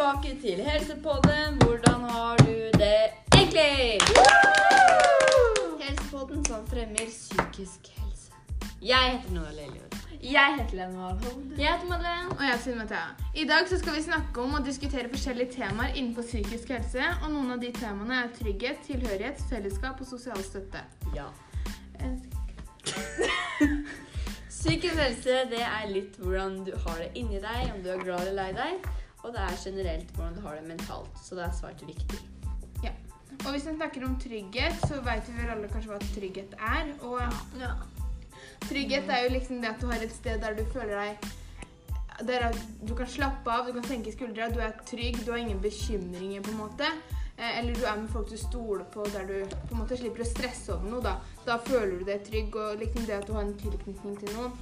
tilbake til Helsepodden. Hvordan har du det egentlig? Helsepodden som fremmer psykisk helse. Jeg heter Noah Lillejord. Jeg heter Lene Valhold. Jeg heter Madeleine. Og jeg heter Mathea. I dag så skal vi snakke om og diskutere forskjellige temaer innenfor psykisk helse. Og noen av de temaene er trygghet, tilhørighet, fellesskap og sosial støtte. Ja. Eh, Psykisk helse det er litt hvordan du har det inni deg, om du er glad eller lei deg. Og det er generelt hvordan du har det mentalt. Så det er svært viktig. Ja. Og hvis vi snakker om trygghet, så vet vi vel alle kanskje hva trygghet er. Og Ja. trygghet er jo liksom det at du har et sted der du føler deg der du kan slappe av, du kan senke skuldra, du er trygg, du har ingen bekymringer, på en måte. Eh, Eller du er med folk du stoler på, der du på en måte slipper å stresse over noe. Da Da føler du deg trygg, og liksom det at du har en tilknytning til noen.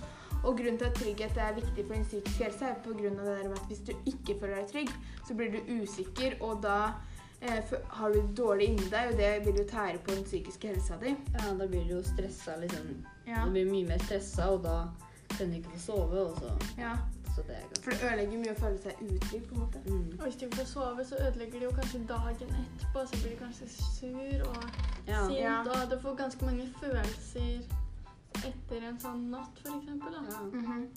Og grunnen til at trygghet er viktig for din psykiske helse, er på grunn av det der med at hvis du ikke føler deg trygg, så blir du usikker, og da eh, har du dårlig inni deg, og det vil jo tære på den psykiske helsa di. Ja, da blir du jo stressa, liksom. Ja. Du blir mye mer stressa, og da kan du ikke få sove, og så ja. Så det er For det ødelegger mye å føle seg utrygg, på en måte. mm. Og hvis du ikke får sove, så ødelegger det jo kanskje dagen etterpå. Så blir du kanskje sur og Ja. sint, Ja. og du får ganske mange følelser etter en sånn natt, for eksempel. Da. ja. Mhm.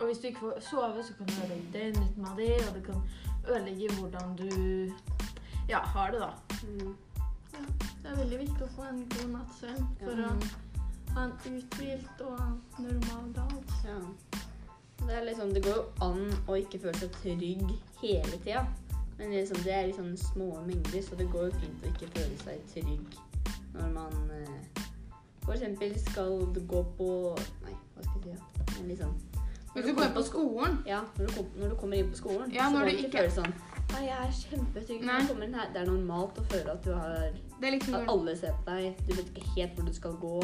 Og hvis du ikke får sove, så kan du ødelegge døgnrytma di, og det kan ødelegge hvordan du ja, har det, da. Mm. Det er veldig viktig å få en god natts søvn for Ja. å ha en uthvilt og normal dag. Ja. Det, er liksom, det går jo an å ikke føle seg trygg hele tida. Men liksom, det er sånn små mengder, så det går jo fint å ikke føle seg trygg når man eh, f.eks. skal du gå på Nei, hva skal jeg si? Ja. Liksom Hvis du går på skolen Ja, når du, kom, når du kommer inn på skolen, Ja, når du ikke føle sånn Nei, jeg er kjempetrygg. når du kommer inn her. Det er normalt å føle at du har Det liksom At alle ser på deg. Du vet ikke helt hvor du skal gå.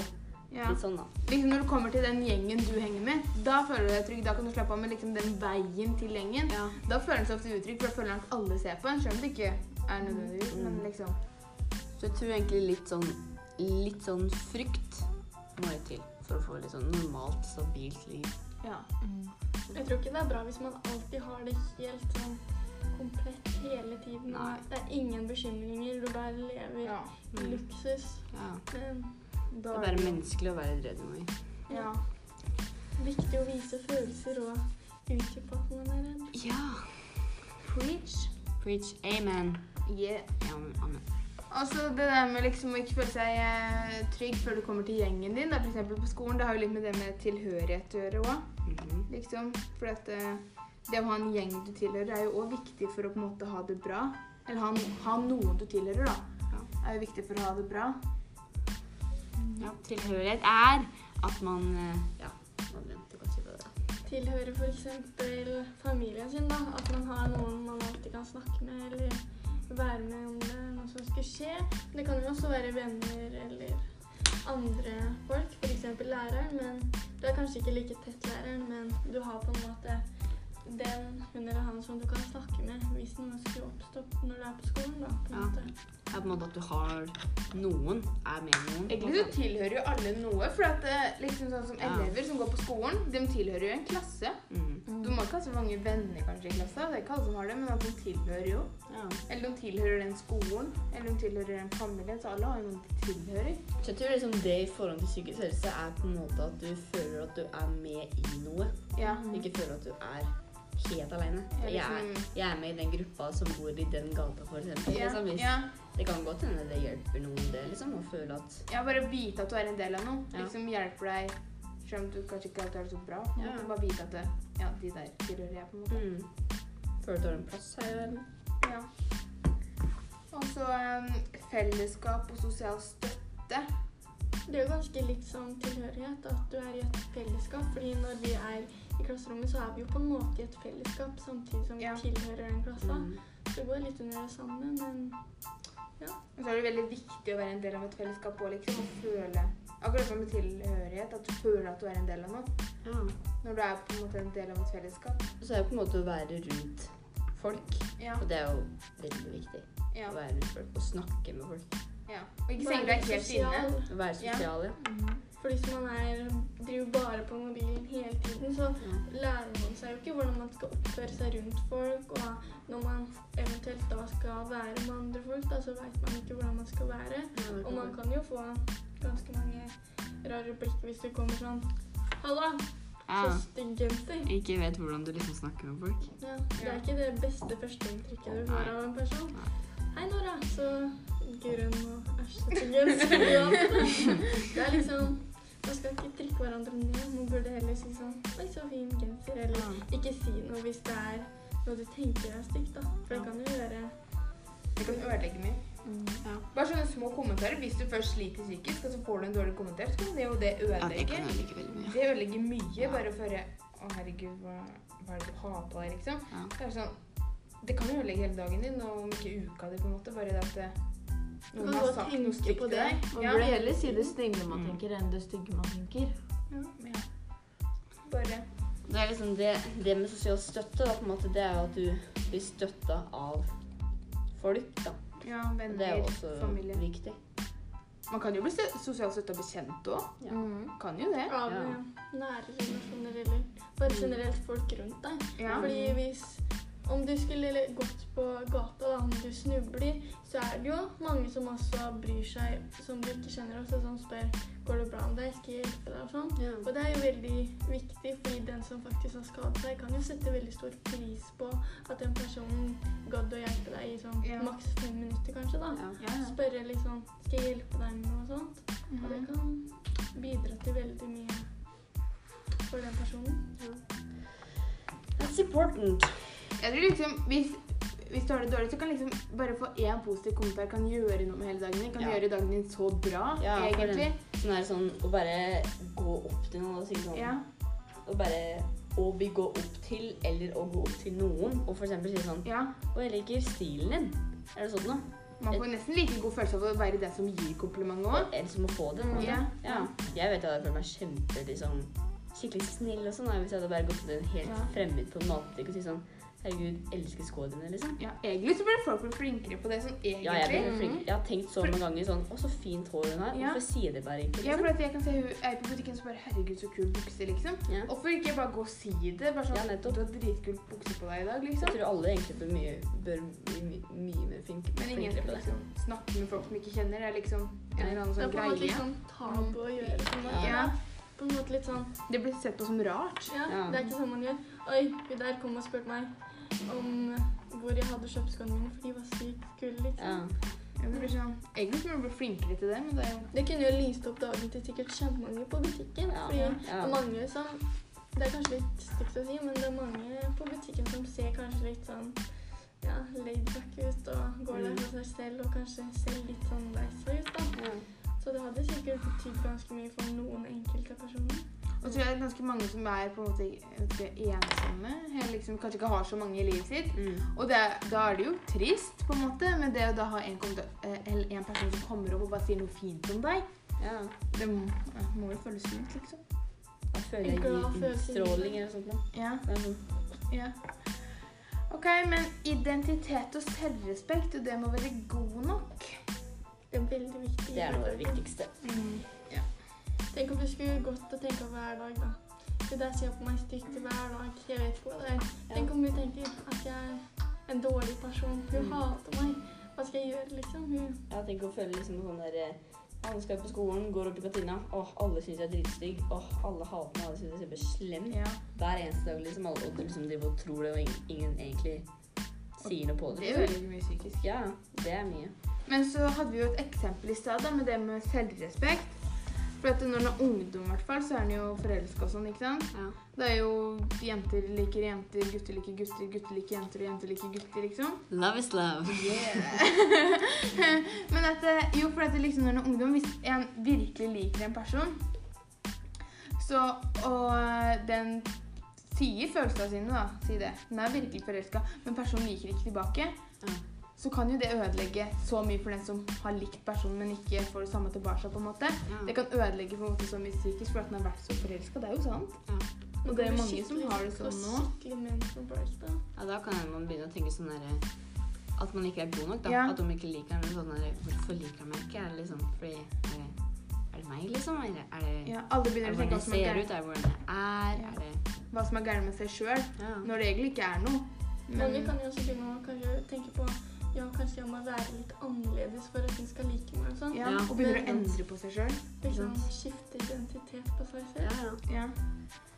ja. Litt sånn, da. liksom når du kommer til den gjengen du henger med, da føler du deg trygg. Da kan du slappe av med liksom den veien til gjengen. Ja. Da føler en seg ofte utrygg, for da føler en at alle ser på en, selv om det ikke er nødvendigvis. Mm. Men liksom Så jeg tror egentlig litt sånn, litt sånn frykt må jo til for å få litt sånn normalt, stabilt liv. Ja. Jeg tror ikke det er bra hvis man alltid har det helt sånn komplett hele tiden. Nei. Det er ingen bekymringer, du bare lever ja. i luksus. Ja. Men Det er bare menneskelig å være redd noe. Ja. viktig å vise følelser og utdype at man er redd. Ja. Preach. Preach. Amen. Yeah. Amen. Altså det der med liksom å ikke føle seg eh, trygg før du kommer til gjengen din, da, for eksempel på skolen, det har jo litt med det med tilhørighet å gjøre òg. Mhm. Liksom. For at eh, det å ha en gjeng du tilhører, er jo òg viktig for å på en måte ha det bra. Eller ha, ha noen du tilhører, da. Ja. Er jo viktig for å ha det bra. ja. Tilhørighet er at man eh, Ja, Madeleine, du kan si det. Tilhører f.eks. familien sin, da. At man har noen man alltid kan snakke med, eller være med om det noe som skulle skje. Det kan jo også være venner eller andre folk, f.eks. læreren. Men du er kanskje ikke like tett læreren, men du har på en måte den, hun eller han som du kan snakke med hvis noe skulle oppstå når du er på skolen. da, på en Ja. måte. Det er på en måte at du har noen, er med noen. Egentlig så tilhører jo alle noe. For at eh, liksom sånn som Ja. elever som går på skolen, de tilhører jo en klasse. Mm. Du må ikke ha så mange venner kanskje i klassa, det er ikke alle som har det, men at de tilhører jo. Ja. Eller de tilhører den skolen, eller de tilhører den familien, så alle har jo noen de tilhører. Så jeg tror liksom det i forhold til psykisk helse er på en måte at du føler at du er med i noe. Ja. Ikke føler at du er helt alene. Jeg er, liksom- jeg er med i den gruppa som bor i den gata, for eksempel. Ja, Liksom, ja. Det kan godt hende det hjelper noen, det, liksom, å føle at ja, bare vite at du er en del av noe. Liksom hjelper deg, selv om du kanskje ikke alltid har det så bra. Ja. måte. Bare vite at det, ja, de der tilhører jeg, på en måte. mm, Føler du har en plass her i verden. Ja. Og så um, fellesskap og sosial støtte. Det er jo ganske litt sånn tilhørighet, at du er i et fellesskap. fordi når vi er i klasserommet, så er vi jo på en måte i et fellesskap samtidig som vi Ja. tilhører den klassa. Mm. Så det går litt under det samme, men ja. Og så er det veldig viktig å være en del av et fellesskap og liksom å føle Akkurat som med tilhørighet, at du føler at du er en del av noe. Ja. Når du er på en måte en del av et fellesskap. Så er det på en måte å være rundt folk. Ja. Og det er jo veldig viktig. Ja. Å være rundt folk og snakke med folk. ja. Og ikke stenge deg helt inne. Å være Ja. sosial, ja. Mhm. For hvis man er, driver bare på mobilen hele tiden, så lærer man seg jo ikke hvordan man skal oppføre seg rundt folk. Og når man eventuelt da skal være med andre folk, da, så vet man ikke hvordan man skal være. Og man kan jo få ganske mange rare blikk hvis det kommer sånn Halla, Ja. så stygg genser. Ikke vet hvordan du liksom snakker med folk. Ja, det er ikke det beste førsteinntrykket du får av en person. Hei, Nora. Så grønn og æsjete genser. Ja. Det er liksom Man skal ikke trykke hverandre ned. Man burde heller si sånn Oi, så fin genser. Eller ikke si noe hvis det er noe du tenker er stygt, da. For det kan jo gjøre Det kan ødelegge mye. Ja. Bare sånne små kommentarer. Hvis du først sliter psykisk, og så får du en dårlig kommentar, så kan det jo det Ja, det ødelegge. mye. Det ødelegger mye bare å føre Å, herregud, hva, hva er det du har på deg, liksom? Ja. Det er sånn Det kan jo ødelegge hele dagen din, og om ikke uka di, på en måte. Bare det at Du noen har sagt noe stygt på til det. deg. Man Ja. burde heller si det snille man Mm. tenker, enn det stygge man tenker. Ja, ja. Bare Det er liksom det, det med sosial støtte, da, på en måte, det er jo at du blir støtta av folk, da. Ja, Det er jo også familie. viktig. Man kan jo bli sosialt støtta av bekjente òg. Ja. Kan jo det. av Ja. nære relasjoner eller bare generelt folk rundt deg. Ja. Fordi hvis om du skulle gått på gata da, om du snubler, så er det jo mange som også bryr seg, som du ikke kjenner også, som spør går det bra med deg, skal jeg hjelpe deg og sånn. Og det er jo veldig viktig, fordi den som faktisk har skadet seg, kan jo sette veldig stor pris på at den personen gadd å hjelpe deg i sånn Ja. maks fem minutter, kanskje. da. Ja. Ja, ja. Spørre liksom skal jeg hjelpe deg med noe sånt. Og det Mhm. kan bidra til veldig mye for den personen. That's important. Jeg tror liksom, hvis, hvis du har det dårlig, så kan liksom bare få én positiv kommentar kan gjøre noe med hele dagen din. Kan Ja. gjøre dagen din så bra, Ja, for egentlig. Sånn er det sånn å bare gå opp til noen og si sånn Ja. Og bare å bli gå opp til, eller å gå opp til noen, og for eksempel si sånn ja. Å, jeg liker stilen din. Er det sånn noe? Man får nesten like god følelse av å være den som gir kompliment òg. Eller som å få det. på en måte. Ja. Ja. Jeg vet at jeg føler meg kjempe liksom, skikkelig snill og sånn. da, Hvis jeg hadde bare gått til en helt Ja. fremmed på en matbutikk og si sånn Herregud, elsker skoene dine, liksom. Ja, egentlig så burde folk bli flinkere på det sånn egentlig. Ja, jeg, blir flink. jeg har tenkt så mange ganger sånn Å, så fint hår hun har. Ja. Hvorfor sier det bare ikke? Ja, Liksom? for at jeg kan se hun er på butikken så bare Herregud, så kul bukse, liksom. Ja. Hvorfor ikke bare gå og si det? Bare sånn Ja, nettopp. Du har dritkul bukse på deg i dag, Jeg liksom. tror alle egentlig bør, mye, bør bli my, mye mer flink, Men ingen flinkere skal på det. liksom snakke med folk som ikke kjenner. Det er liksom en eller annen Det er sånn på en måte greie. sånn tabu å gjøre. sånn en. Ja. På en måte litt sånn Det blir sett på som rart. Ja, Ja. det er ikke sånn man gjør. Oi, hun der kom og spurte meg om hvor jeg hadde kjøpt skoene mine, for de var sykt kule, liksom. Ja. Blir sånn, egentlig bli flinkere til det, men det er jo Det kunne jo lyst opp dagen til sikkert kjempemange på butikken. Ja, fordi ja. det er mange som Det er kanskje litt stygt å si, men det er mange på butikken som ser kanskje litt sånn ja, laidback ut og går der for seg selv og kanskje ser litt sånn lei seg ut, da. Ja. Så det hadde sikkert betydd ganske mye for noen enkelte personer. Og så tror jeg det er ganske mange som er på en måte ikke, ensomme. Eller liksom kanskje ikke har så mange i livet sitt. Mm. Og det, da er det jo trist, på en måte, men det å da ha en, eh, eller en person som kommer opp og bare sier noe fint om deg, ja. det må, ja, må jo føles fint, liksom. Da føler jeg utstråling eller sånt. Da. Ja, Det er sånn. ja. Ok, men identitet og selvrespekt, og det må være god nok. Det er veldig viktig. Det er noe av det viktigste. Tenk om vi skulle gått og tenkt hver dag, da. Det der ser på meg stygt hver dag. Jeg vet ikke hva det er. Tenk om hun tenker at jeg er en dårlig person. Hun Mm. hater meg. Hva skal jeg gjøre, liksom? Hun Ja, tenk å føle liksom sånn der eh, skal på skolen, går opp i kantina. Åh, alle syns jeg er dritstygg. Åh, alle hater meg, alle syns jeg er slem. Ja. Hver eneste dag, liksom. Alle og liksom driver og tror det, og ingen, ingen egentlig sier noe på det. Det er veldig mye psykisk. Ja, det er mye. Men så hadde vi jo et eksempel i stad med det med selvrespekt. For når den er ungdom, hvert fall, så er den jo forelska og sånn, ikke sant? Ja. Det er jo jenter liker jenter, gutter liker gutter, gutter liker jenter, og jenter liker gutter, liksom. Love is love. Men at jo, for at liksom når den er ungdom, hvis en virkelig liker en person, så, og den sier følelsene sine, da, si det, den er virkelig forelska, men personen liker ikke tilbake, Ja. Så kan jo det ødelegge så mye for den som har likt personen, men ikke får det samme tilbake, på en måte. Det kan ødelegge på en måte så mye psykisk for at den har vært så forelska. Det er jo sant. Ja. Og det er blir mange som har det sånn nå. Ja, da kan man begynne å tenke sånn derre At man ikke er god nok, da. Ja. At de ikke liker en Sånn der, Hvorfor liker de meg ikke? Er det liksom fordi Er det, er det meg, liksom? Eller er det, Ja, alle er begynner å tenke hvordan jeg det er ser ut? Er det hvordan det er? Ja. Er det hva som er gærent med seg sjøl, ja. når det egentlig ikke er noe. men vi kan jo også begynne å tenke på ja, kanskje jeg må være litt annerledes for at hun skal like meg og sånn. ja, Ja. og begynner å endre på seg sjøl. Liksom skifte identitet på seg selv. ja, ja. Ja.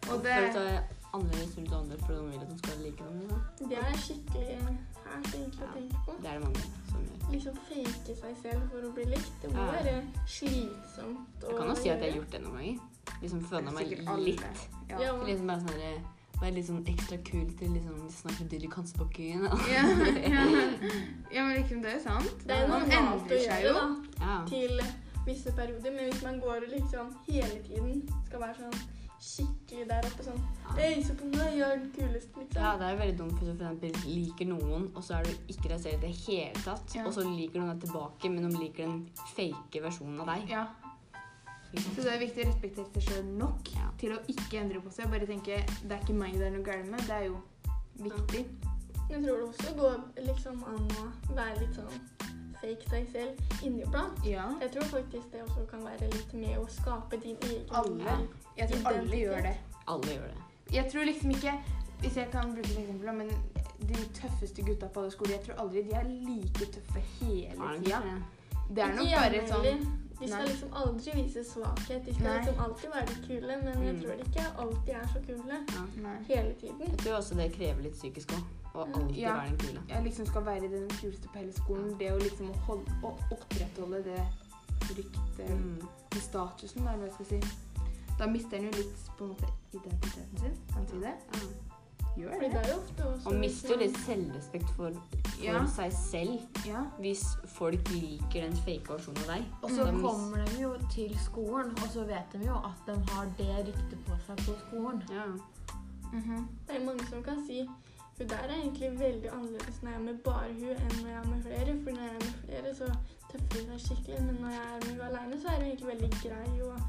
Og Og det Føler annerledes ut andre fordi de vil at de skal like dem? Ja. Det er skikkelig fælt egentlig å tenke på. Det er det mange som gjør. Liksom fake seg selv for å bli likt. Det må Ja. være slitsomt Jeg kan jo si at jeg har gjort det noen ganger. Liksom føle meg litt. Ja. Ja, Liksom bare sånn Være litt sånn ekstra kul til liksom snakke med dyr i Kansebakken. Ja, ja. ja, men liksom, det er sant. Det er noe Man å endrer seg gjøre jo. da, Ja. til visse perioder, men hvis man går og liksom hele tiden skal være sånn skikkelig der oppe sånn «Ei, så på meg, gjør den kuleste, liksom. Ja, det er veldig dumt hvis du for eksempel liker noen, og så er du ikke deg selv i det hele tatt. Ja. Og så liker noen deg tilbake, men de liker den fake versjonen av deg. Ja, Så det er viktig å respektere seg sjøl nok Ja. til å ikke endre på seg. Bare tenke det er ikke meg det er noe galt med. Det er jo viktig. Jeg tror det også går liksom an å være litt sånn fake seg selv inniblant. Ja. Jeg tror faktisk det også kan være litt med å skape din egen Alle. Jeg tror alle Identitet. gjør det. Alle gjør det. Jeg tror liksom ikke Hvis jeg kan bruke et eksempel, men de tøffeste gutta på alle skoler Jeg tror aldri de er like tøffe hele det tida. det? Er nok bare sånn. De skal Nei. liksom aldri vise svakhet. De skal Nei. liksom alltid være de kule, men jeg Mm. tror de ikke alltid er så kule Ja. Nei. hele tiden. Jeg tror også det krever litt psykisk òg. Å alltid Ja. være den kule. Jeg liksom skal være den kuleste på hele skolen. Det å liksom holde, å opprettholde det ryktet, Mm. den statusen, eller hva jeg skal si. Da mister en jo litt på en måte identiteten sin. Kan du si det? Ja. Gjør det det. er ofte også Man mister jo litt selvrespekt for, for Ja. seg selv Ja. hvis folk liker den fake versjonen av deg. Og så de kommer de jo til skolen, og så vet de jo at de har det ryktet på seg på skolen. Ja. Mhm. Det er mange som kan si hun der er egentlig veldig annerledes når jeg er med bare hun enn når jeg er med flere. For når jeg er med flere, så tøffer hun seg skikkelig. Men når jeg er med hun alene, så er hun egentlig veldig grei og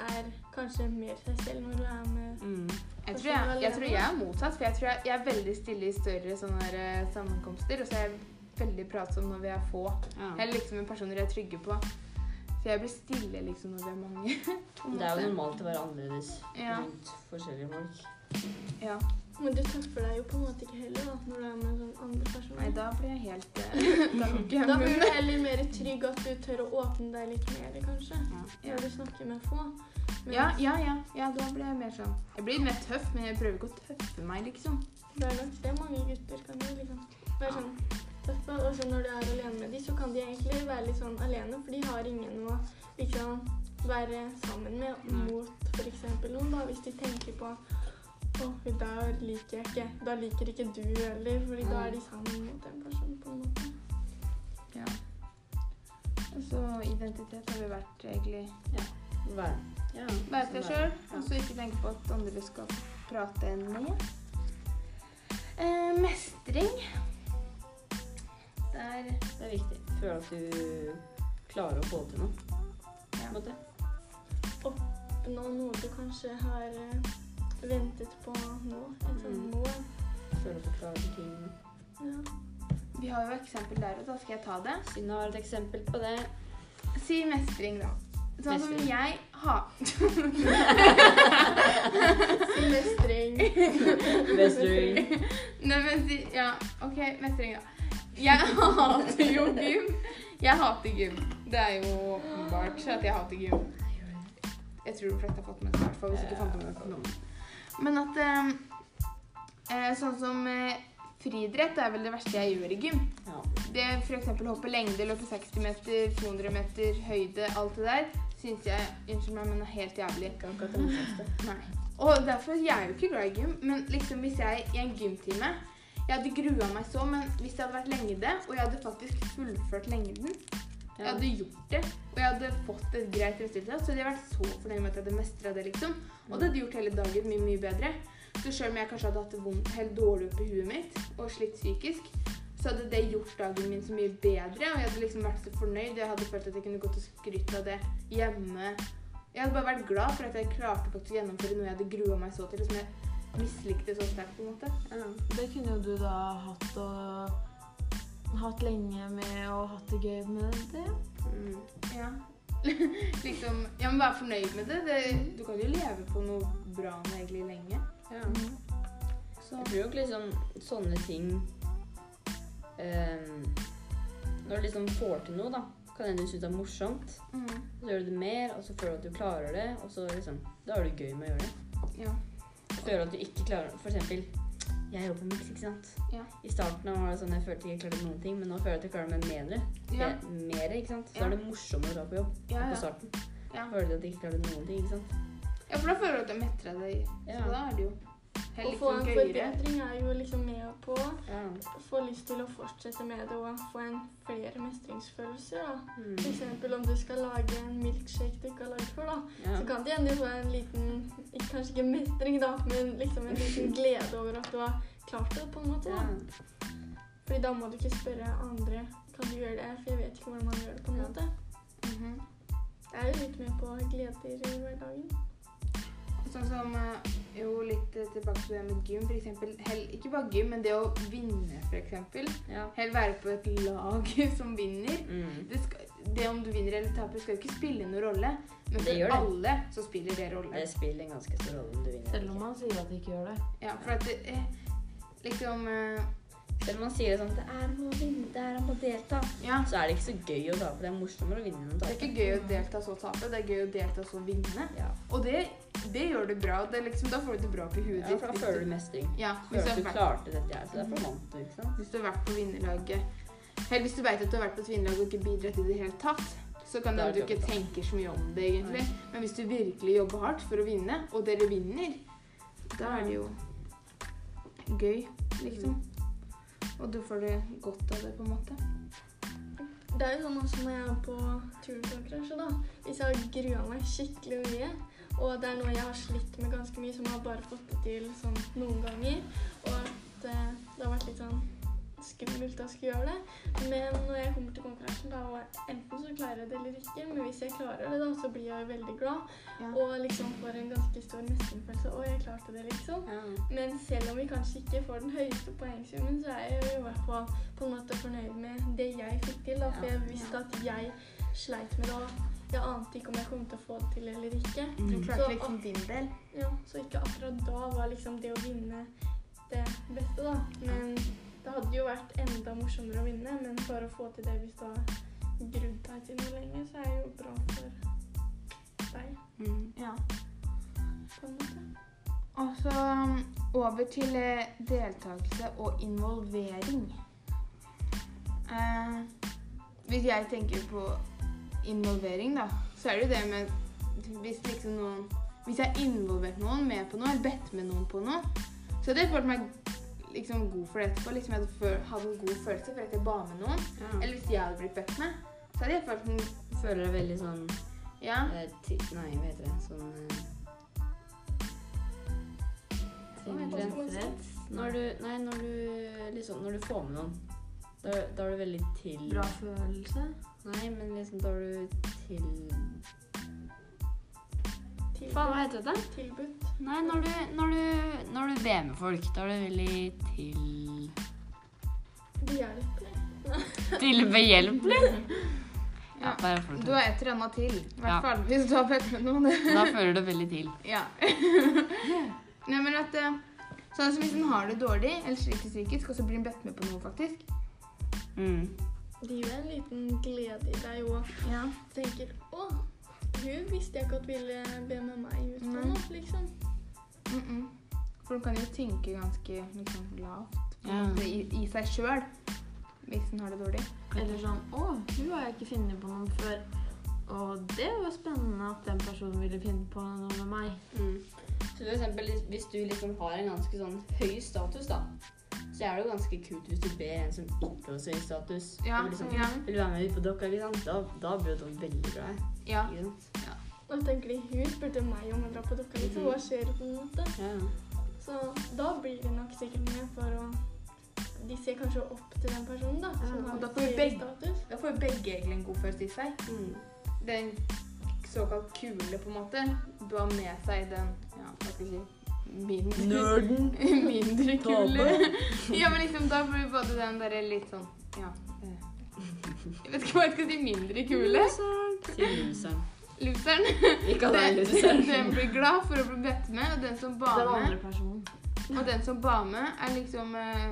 er kanskje mer seg selv når du er med Mm. Jeg tror jeg, jeg tror jeg er motsatt, for jeg tror jeg, jeg er veldig stille i større sånne eh, sammenkomster. Og så er jeg veldig pratsom når vi er få. Ja. Jeg er liksom en person jeg er trygge på. Så jeg blir stille liksom når vi er mange. Det er jo normalt å være annerledes Ja. rundt forskjellige folk. Ja. Men du tøffer deg jo på en måte ikke heller da, når du er med sånn andre personer. Nei, da blir jeg helt eh, Da jeg Da blir du heller mer trygg at du tør å åpne deg litt mer, kanskje. Ja. Når du snakker med få. Men Ja, ja, ja, ja, da blir jeg mer sånn Jeg blir mer tøff, men jeg prøver ikke å tøffe meg, liksom. det er nok det mange gutter kan gjøre. liksom. Være sånn tøffe. Og så når du er alene med dem, så kan de egentlig være litt sånn alene, for de har ingen å liksom være sammen med mot f.eks. noen, da, hvis de tenker på å, da der liker jeg ikke. Da liker ikke du heller, for da er de sammen mot den personen på en måte. Ja. Så identitet har vi vært egentlig Vær. Ja. Være seg sjøl. Ja. og så ikke tenke på at andre skal prate med. Eh, mestring. Der Det er viktig. Føle at du klarer å få til noe. På Ja. en måte. Nå noe du kanskje har eh, ventet på nå. Sånt Mm. Føle at du klarer ting. Ja. Vi har jo eksempel der, og da skal jeg ta det. Synne har et eksempel på det. Si mestring, da. Sånn som jeg har Si mestring. Mestring. Nei, men si Ja, OK, mestring, da. Jeg hater jo gym. Jeg hater gym. Det er jo åpenbart at jeg hater gym. Jeg tror de fleste har fått med seg i hvert fall, hvis ikke fant det nå. Men at eh, eh, Sånn som eh, friidrett er vel det verste jeg gjør i gym. Ja. Det f.eks. hoppe lengde, løpe 60 meter, 200 meter, høyde, alt det der, syns jeg unnskyld meg, men er helt jævlig. Ikke akkurat det. Nei. Og derfor, jeg er jo ikke glad i gym, men liksom hvis jeg i en gymtime Jeg hadde grua meg så, men hvis det hadde vært lengde, og jeg hadde faktisk fullført lengden Jeg hadde gjort det, og jeg hadde fått et greit resultat, så hadde jeg vært så fornøyd med at jeg hadde mestra det, liksom. Og det hadde gjort hele dagen mye, mye bedre. Så selv om jeg kanskje hadde hatt det vondt, helt dårlig oppi huet mitt, og slitt psykisk, så hadde det gjort dagen min så mye bedre, og jeg hadde liksom vært så fornøyd. Jeg hadde følt at jeg kunne gått og skrytt av det hjemme. Jeg hadde bare vært glad for at jeg klarte faktisk å gjennomføre noe jeg hadde grua meg så til, og som jeg mislikte så sterkt, på en måte. Ja. Det kunne jo du da hatt og hatt lenge med og hatt det gøy med det. Mm. Ja. liksom Ja, men være fornøyd med det. det. Du kan jo leve på noe bra med egentlig lenge. Ja. Så Jeg tror nok liksom sånne ting um, Når du liksom får til noe, da, kan hende du syns det er morsomt. mm. Så gjør du det mer, og så føler du at du klarer det, og så liksom Da har du gøy med å gjøre det. Ja. Føler at du ikke klarer For eksempel jeg jobber på Mix, ikke sant. Ja. I starten var det sånn jeg følte ikke jeg klarte noen ting, men nå føler jeg at jeg klarer meg mer. Ja. Mer, ikke sant. Så Ja. er det morsommere å dra på jobb Ja, enn på starten. Ja. Føler du at jeg ikke klarte noen ting, ikke sant. ja, for da føler du at du er deg. Ja. Så da er det jo Å få en forbedring er jo liksom med på å få lyst til å fortsette med det og få en flere mestringsfølelser. da. Mm. Eksempel om du skal lage en milkshake du ikke har lagd før, da. ja. Så kan det hende du får en liten Kanskje ikke mestring, da, men liksom en liten glede over at du har klart det, på en måte. Ja. Fordi da må du ikke spørre andre kan du gjøre det, for jeg vet ikke hvordan man gjør det. på en måte. -hmm. Det er jo litt med på gleder i hverdagen. Sånn som eh, jo litt eh, tilbake til det med gym, for eksempel. Ikke bare gym, men det å vinne, for eksempel. ja. Helt være på et lag som vinner. Mm. Det, skal, det om du vinner eller taper, skal jo ikke spille noen rolle. Men Det for gjør det. alle så spiller det rolle. Det spiller en ganske stor rolle om du vinner. Selv om man sier at de ikke gjør det. Ja, for at det, eh, liksom Selv om man sier det sånn Det er om å vinne, det er om å delta. Ja. Så er det ikke så gøy å tape. Det er morsommere å vinne enn å Det er ikke gøy å delta så tape, det er gøy å delta så vinne. Ja. Og det, det gjør det bra. Det er liksom, da får du det bra på huet ja, ditt. da føler du mestring. Ja, Føler at du vært, klarte dette her. Så derfor vant du, ikke sant. hvis du har vært på vinnerlaget Eller hvis du vet at du har vært på et vinnerlag og ikke bidratt i det hele tatt, så kan det er hende du ikke tenker så mye om det, egentlig. Men hvis du virkelig jobber hardt for å vinne, og dere vinner, da er det jo gøy, liksom. Og du får det godt av det, på en måte. Det er jo sånn også når jeg er på turnkonkurranse, da. Hvis jeg har grua meg skikkelig mye, og det er noe jeg har slitt med ganske mye, som jeg har bare fått det til sånn noen ganger, og at eh, det har vært litt sånn skummelt å skulle gjøre det. Men når jeg kommer til konkurransen, da, og enten så klarer jeg det eller ikke, men hvis jeg klarer det, da, så blir jeg veldig glad, Ja. og liksom får en ganske stor mestringsfølelse. Å, jeg klarte det, liksom. Ja. Men selv om vi kanskje ikke får den høyeste poengsummen, så er jeg i hvert fall på en måte fornøyd med det jeg fikk til. Da, for jeg visste at jeg sleit med det, og jeg ante ikke om jeg kom til å få det til eller ikke. Du Mm. klarte Så- liksom din del. Ja, Så ikke akkurat da var liksom det å vinne det beste, da. Men det hadde jo vært enda morsommere å vinne, men for å få til det hvis du har grudd deg til noe lenge, så er det jo bra for deg, Ja. på en måte. Og så um, over til eh, deltakelse og involvering. Eh, hvis jeg tenker på involvering, da, så er det jo det med Hvis liksom noen Hvis jeg har involvert noen med på noe, eller bedt med noen på noe, så hadde jeg følt meg liksom god for det etterpå. Liksom jeg hadde hatt en god følelse for at jeg ba med noen. Ja. Eller hvis jeg hadde blitt bedt med, så hadde jeg følt en Føler deg veldig sånn Ja. eh, Nei, hva heter det? Sånn eh? Når du Nei, når du liksom Når du får med noen. Da, da er du veldig til Bra følelse. Nei, men liksom da er du til. Faen, hva heter det? Tilbudt. Nei, når du, når du, når du ber med folk, da er du veldig til Behjelpelig. Tilbehjelpelig? Ja, bare Du fortsett. har et eller annet til. I hvert Ja. fall hvis du har bedt med noen. Da føler du veldig til. Ja. Nei, men at eh, Sånn som hvis en har det dårlig eller sliter psykisk, og så blir en bedt med på noe, faktisk. Mm. Det gir en liten glede i deg og Ja. tenker Å, hun visste jeg ikke at ville be med meg ut på noe, liksom. Mm -mm. For hun kan jo tenke ganske liksom, lavt en i, i seg sjøl hvis hun har det dårlig. Eller sånn Å, hun har jeg ikke funnet på noen før. Og det var spennende at den personen ville finne på noe med meg. Mm. Så for eksempel, hvis du liksom har en ganske sånn høy status, da, så er det jo ganske kult hvis du ber en som ikke har så høy status, Ja, og liksom, ja. vil være med ut på dokka, ikke sant? Da, da blir det veldig bra. Ja. ja. Og tenker de hun spurte meg om å dra på dokka, liksom. Hva skjer på en måte? Ja. Så da blir de nok sikkert med for å De ser kanskje opp til den personen, da. Ja, Som har og da får begge- status. Da får vi begge egentlig en god følelse i seg. Mm. Den såkalt kule, på en måte, bør ha med seg den ja, hva skal jeg si mindre, Nerden. mindre kule. Ja, men liksom da blir både den derre litt sånn Ja. eh, Jeg vet ikke hva jeg skal si mindre kule. Si loseren. Loseren. Deg Den, loseren. den blir glad for å bli bedt med, og den som ba Den med, og den som ba med, er liksom eh,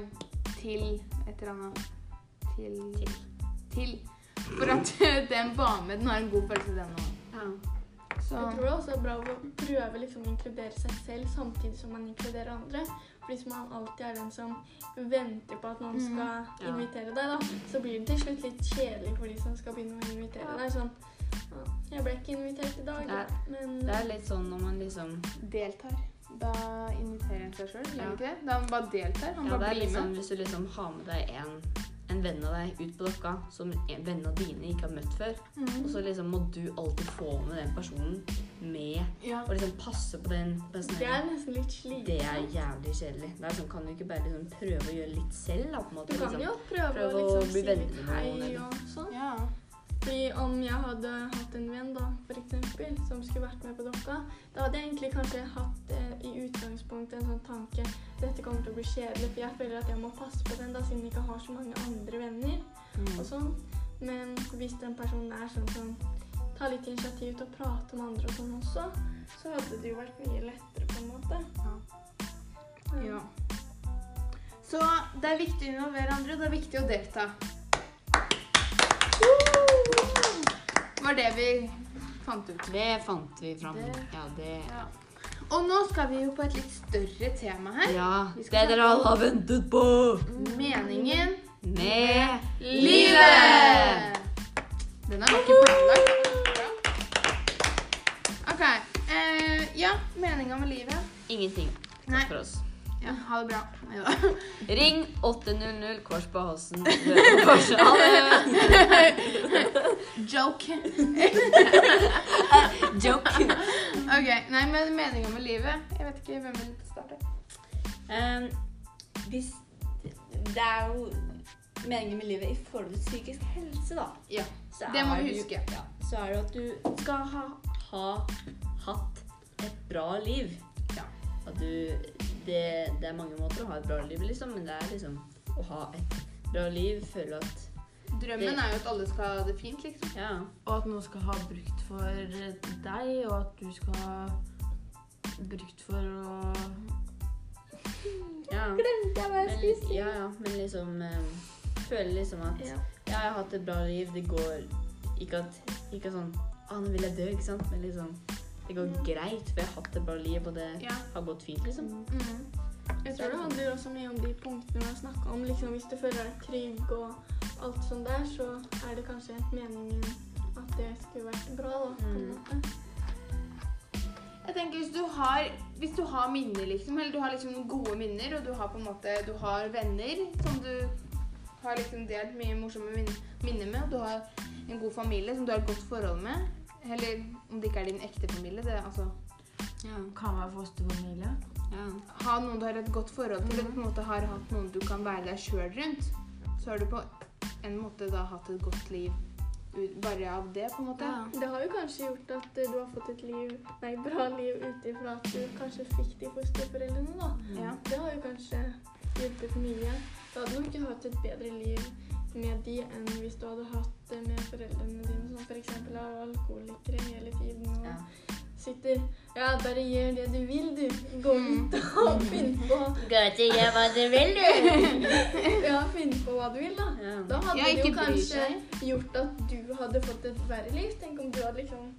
til et eller annet Til. Til. til. For at eh, den ba med, den har en god følelse, den òg. Ja. Så Jeg tror det også er bra å prøve liksom å inkludere seg selv samtidig som man inkluderer andre. For hvis man alltid er den som venter på at noen mm. skal Ja. invitere deg, da, så blir det til slutt litt kjedelig for de som skal begynne å invitere deg. Sånn Jeg ble ikke invitert i dag, Det men Det er litt sånn når man liksom deltar. Da inviterer en seg sjøl, Ja. ikke det? Da man bare deltar. Man Ja, det bare er blir litt med. sånn hvis du liksom har med deg en, en venn av deg ut på dokka som en- vennene dine ikke har møtt før, og så liksom må du alltid få med den personen med Ja. og liksom passe på den personen. det er nesten litt slitsomt. Det er jævlig kjedelig. Det er sånn, Kan du ikke bare liksom prøve å gjøre litt selv? da, på en måte? Du kan liksom. jo prøve, prøve å å liksom bli si venner med hei noen, eller- og sånn. ja. Fordi om jeg hadde hatt en venn da, for eksempel, som skulle vært med på dokka, da hadde jeg egentlig kanskje hatt eh, i utgangspunktet en sånn tanke dette kommer til å bli kjedelig, for jeg føler at jeg må passe på den da, siden jeg ikke har så mange andre venner Mm. og sånn. Men hvis den personen er sånn som tar litt initiativ til å prate med andre og sånn også, så hadde det jo vært mye lettere på en måte. Ja. Ja. Så det er viktig å involvere andre, og det er viktig å delta. Var det vi fant ut. Det fant vi fram. Det- Ja, det Ja. Og nå skal vi jo på et litt større tema her. Ja, det dere alle har ventet på! Meningen Med livet! Den er ikke planlagt. OK. Eh, ja, meninga med livet. Ingenting. Nei. Takk for oss. Ja, ha det bra. Neida. Ring 800 Kors på halsen. Ha det! Joke. Joke. OK. Nei, men meninga med livet Jeg vet ikke hvem vil starte. Um, hvis Det er jo meningen med livet i forhold til psykisk helse, da. Ja, Så det må vi huske. Ja, så er det at du skal ha, ha hatt et bra liv. At du det, det er mange måter å ha et bra liv, liksom, men det er liksom å ha et bra liv, føle at Drømmen er jo at alle skal ha det fint, liksom. Ja. Og at noen skal ha brukt for deg, og at du skal ha brukt for å ja. Glemte jeg hva jeg Men, skulle si? ja, ja, men liksom eh, Føle liksom at Ja. Ja, jeg har hatt et bra liv. Det går ikke at Ikke sånn Å, nå vil jeg dø, ikke sant? Men liksom Det går greit, for jeg har hatt et bra liv, og det Ja. har gått fint, liksom. Mm. Jeg tror det handler også mye om de punktene vi har snakka om. Liksom, hvis du føler deg trygg og alt sånt der, så er det kanskje meningen at det skulle vært bra, da. På en Mm. måte. Jeg tenker hvis du har, hvis du har minner, liksom, eller du har liksom gode minner, og du har på en måte, du har venner som du har liksom delt mye morsomme minner med, og du har en god familie som du har et godt forhold med, eller om det ikke er din ekte familie, det altså, Ja. kan være fosterfamilie. ja. ha noen du har et godt forhold til, og på en måte har hatt noen du kan være deg sjøl rundt, så har du på en måte da hatt et godt liv bare av det, på en måte. Ja. Det har jo kanskje gjort at eh, du har fått et liv, nei, bra liv ut ifra at du kanskje fikk de fosterforeldrene, da. Ja. Det har jo kanskje hjulpet mye. Da hadde du ikke hatt et bedre liv med de enn hvis du hadde hatt det med foreldrene dine, som f.eks. er alkoholikere hele tiden og Ja. sitter Ja, bare gjør det du vil, du. Gå ut og finn på Gå til gjør hva du vil, du. Ja, finn på hva du vil, da. Ja. Da hadde det jo kanskje gjort at du hadde fått et verre liv. Tenk om du hadde liksom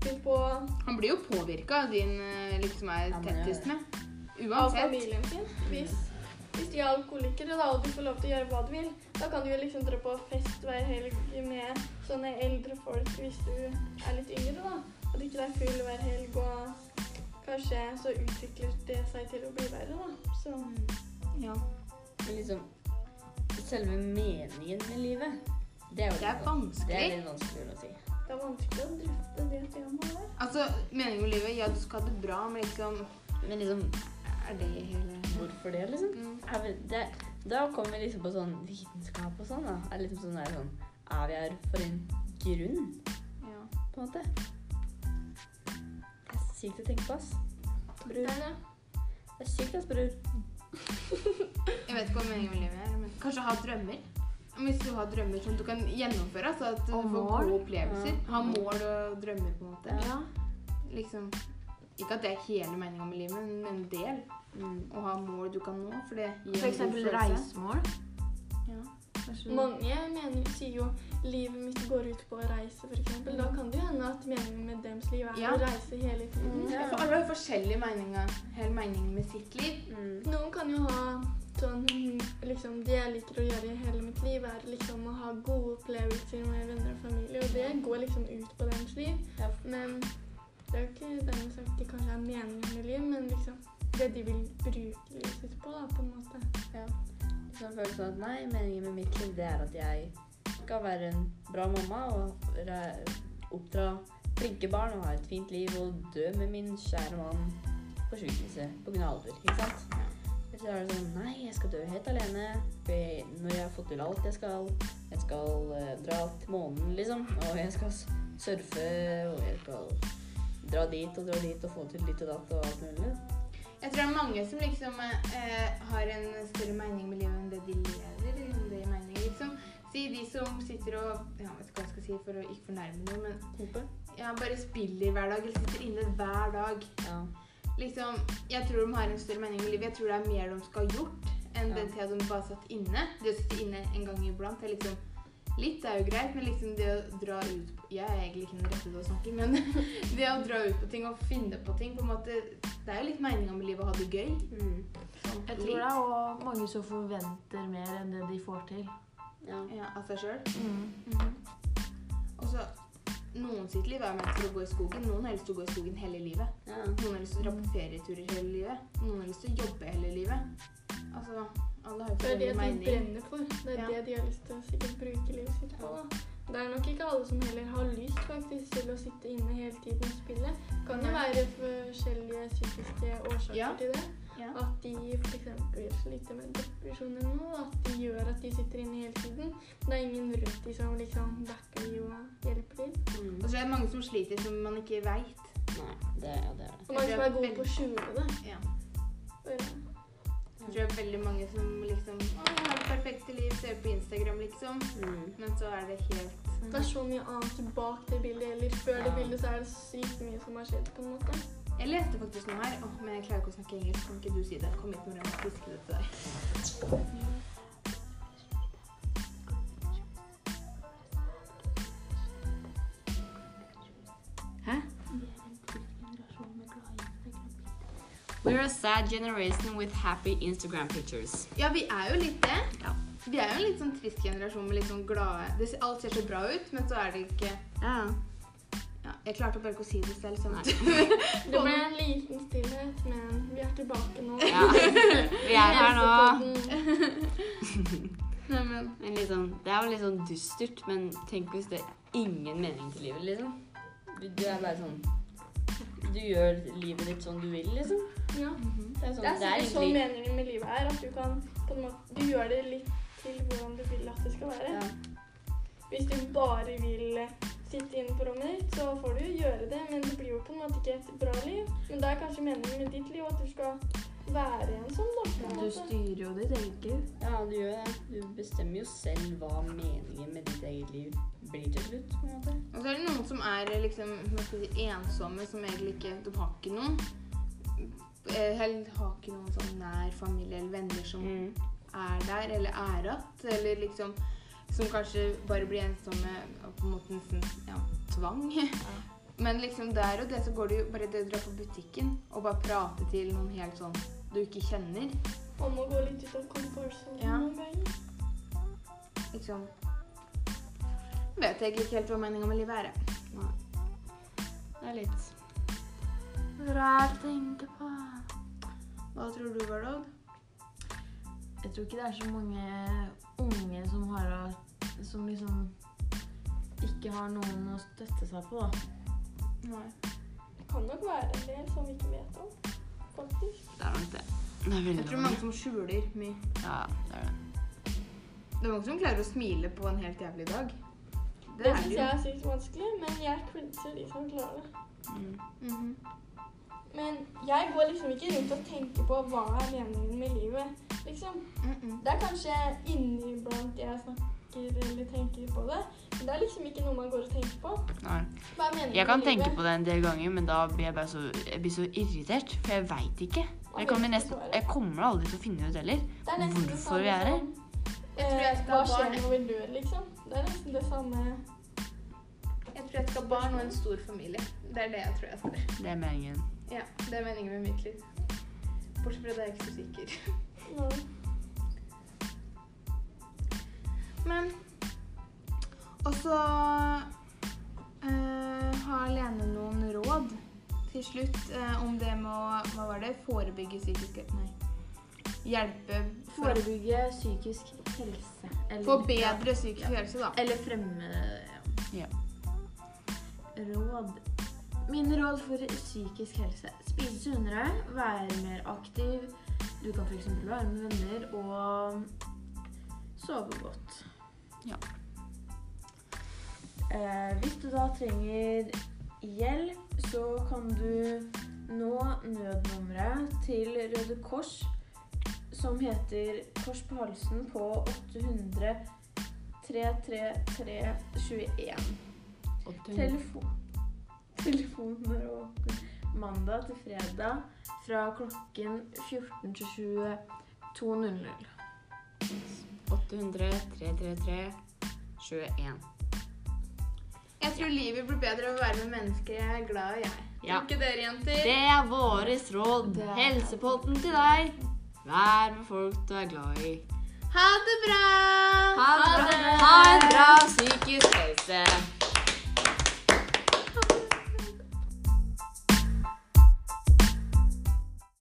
begynt på Han blir jo påvirka av din eh, liksom er tettest med. av familien sin. Hvis, hvis de er alkoholikere da, og du får lov til å gjøre hva du vil, da kan du jo liksom dra på fest hver helg med sånne eldre folk hvis du er litt yngre, da. Og drikke er full hver helg, og kanskje så utvikler det seg til å bli verre, da. Så Ja. Men liksom Selve meningen med livet, det er jo Det er vanskelig. Det er litt vanskelig å si. det er vanskelig å drøfte det temaet der. Altså, meningen med livet, ja, du skal ha det bra, men liksom Men liksom Er det hele Hvorfor det, liksom? mm. Vi, det, da kommer vi liksom på sånn vitenskap og sånn, da. Er liksom sånn, er, sånn, er vi her for en grunn, Ja. på en måte? Det er sykt å tenke på, ass. Bror. Det er. Det er sykt, ass, bror. Jeg vet ikke hva meningen med livet er, men kanskje ha drømmer. Hvis du har drømmer som du kan gjennomføre, så at du Og får mål. gode opplevelser. Ja. Ha mål og drømmer, på en måte. Ja. Liksom, ikke at det er hele meninga med livet, men en del. Mm. Å ha mål du kan nå, for det gir For eksempel reisemål. Ja. Mange mener, sier jo livet mitt går ut på å reise, f.eks. Da kan det jo hende at meningen med deres liv er Ja. å reise hele tiden. Ja, for alle har jo forskjellige meninger, hele meningen med sitt liv. Mm. Noen kan jo ha sånn liksom, Det jeg liker å gjøre i hele mitt liv, er liksom å ha gode opplevelser med venner og familie, og det går liksom ut på deres liv. Ja. Men det er jo ikke dermed sagt de kanskje er meningen med livet, men liksom det de vil bruke livet sitt på, da, på en måte. Sånn følelsen av at nei, meningen med mitt liv det er at jeg skal være en bra mamma og oppdra flinke barn og ha et fint liv og dø med min kjære mann på sykehuset på grunn av alder. Ikke sant? Så er det sånn nei, jeg skal dø helt alene jeg, når jeg har fått til alt jeg skal. Jeg skal eh, dra til månen, liksom, og jeg skal surfe, og jeg skal dra dit og dra dit og få til ditt og datt og alt mulig. Jeg tror det er mange som liksom eh, har en større mening med livet enn det de lever. Enn det de mening, liksom. Si de som sitter og ja, vet ikke hva jeg skal si for å ikke fornærme noen, men Hoppe. ja, bare spiller hver dag, eller sitter inne hver dag. Ja. Liksom, jeg tror de har en større mening med livet. Jeg tror det er mer de skal ha gjort enn Ja. den tida de bare satt inne. Det å sitte inne en gang iblant er liksom Litt er jo greit, men liksom det å dra ut på Jeg er egentlig ikke den rette til å snakke, men det å dra ut på ting og finne på ting på en måte, Det er jo litt meninga med livet å ha det gøy. Mm. Sånn, Jeg tror litt. det er òg mange som forventer mer enn det de får til. Ja. Ja, av seg sjøl. Mm. Og så Noen sitt liv er ment for å gå i skogen. Noen har lyst til å gå i skogen hele livet. ja. Noen har lyst til å dra på ferieturer hele livet. Noen har lyst til å jobbe hele livet. Altså, alle har jo Det er det de mening. brenner for. Det er Ja. det de har lyst til å sikkert bruke livet sitt på. da. Det er nok ikke alle som heller har lyst faktisk til å sitte inne hele tiden og spille. Kan det være forskjellige psykiske årsaker Ja. til det. Ja. At de f.eks. sliter med depresjon eller noe. At de gjør at de sitter inne hele tiden. Det er ingen rundt de som liksom backer de og hjelper de. Mm. Og så er det mange som sliter som man ikke veit. Nei, det, det er det. Og mange som er gode på å skjule det. Ja. Jeg tror det er veldig mange som liksom Å, jeg har det perfekte liv, ser på Instagram, liksom. Mm. Men så er det helt Det er så mye annet bak det bildet, eller før det bildet så er det sykt mye som har skjedd, på en måte. Jeg leste faktisk noe her, oh, men jeg klarer ikke å snakke engelsk. Kan ikke du si det? Kom hit. Jeg skal hviske det til deg. We're a sad generation with happy Instagram pictures. Ja, vi er jo litt det. Ja. Vi er jo en litt sånn trist generasjon med litt sånn glade det, ser- Alt ser så bra ut, men så er det ikke Ja. ja, Jeg klarte bare ikke å si det selv. Sånn. Det ble en liten stillhet, men vi er tilbake nå. ja. Vi er her nå. Helsepodden. Men Men liksom, det er jo litt sånn dystert, men tenk hvis det er ingen mening til livet, liksom. Du, du er bare sånn Du gjør livet ditt sånn du vil, liksom. Ja. Det er, sånn, Det er det er egentlig... sånn meningen med livet er, at du kan på en måte Du gjør det litt til hvordan du vil at det skal være. ja. Hvis du bare vil eh, sitte inne på rommet ditt, så får du jo gjøre det, men det blir jo på en måte ikke et bra liv. Men det er kanskje meningen med ditt liv at du skal være en sånn, da. på en Du måte. styrer jo ditt eget liv. ja, du gjør det. Du bestemmer jo selv hva meningen med ditt eget liv blir til slutt. på en måte. Og så er det noen som er liksom si, ensomme, som egentlig ikke De har ikke noen eh, Eller har ikke noen sånn nær familie eller venner som Mm. er der, eller er att, eller liksom Som kanskje bare blir ensomme og på en måte nesten ja, tvang. Men liksom der og det så går det jo bare det å dra på butikken og bare prate til noen helt sånn du ikke kjenner. Man må gå litt ut av komfortsonen Ja. noen ganger. Liksom Vet jeg ikke helt hva meninga med livet er. Nei. Det er litt Rart å tenke på. Hva tror du, Vardog? Jeg tror ikke det er så mange unge som har Som liksom ikke har noen å støtte seg på, da. Nei. Det kan nok være en del som vi ikke vet om, faktisk. Det er nok det. Det er Jeg tror mange som skjuler mye. Ja, det er det. Det er mange som klarer å smile på en helt jævlig dag. Det, Det syns jeg er sykt vanskelig, men jeg crinser de som klarer det. Mm. Mhm. Men jeg går liksom ikke rundt og tenker på hva er meningen med livet, liksom. Mm Det er kanskje inniblant jeg snakker snakker eller tenker på det. Men det er liksom ikke noe man går og tenker på. Nei. Hva er meningen Jeg kan med tenke livet? på det en del ganger, men da blir jeg bare så, jeg blir så irritert. For jeg veit ikke. Jeg kommer, nesten, jeg kommer aldri til å finne ut heller. Det er nesten det hvorfor samme vi er her. som, Jeg tror jeg eh, skal Hva ha skjer barn. når vi dør, liksom? Det er nesten det samme. Jeg tror jeg skal ha barn og en stor familie. Det er det jeg tror jeg skal. Det er meningen. Ja, det er meningen med mitt liv. Bortsett fra det er jeg ikke så sikker. Ja. Men Og så eh, har Lene noen råd til slutt eh, om det med å Hva var det? Forebygge psykisk Nei. Hjelpe for Forebygge psykisk helse. Eller, bedre psykisk Ja. helse, da. Eller fremme Ja. Råd. Mine råd for psykisk helse. Spise sunnere, være mer aktiv. Du kan f.eks. være med venner og sove godt. Ja. Eh, hvis du da trenger hjelp, så kan du nå nødnummeret til Røde Kors, som heter Kors på halsen på 800 333 21. Telefon. Telefonen er åpen mandag til fredag fra klokken 14 til 22.00. 800 333 21. Jeg tror livet blir bedre av å være med mennesker jeg er glad i, jeg. Ja. Ikke dere, jenter? Det er våres råd. Det er- Helsepotten til deg. Vær med folk du er glad i. Ha det bra! Ha det bra. Ha en bra psykisk helse.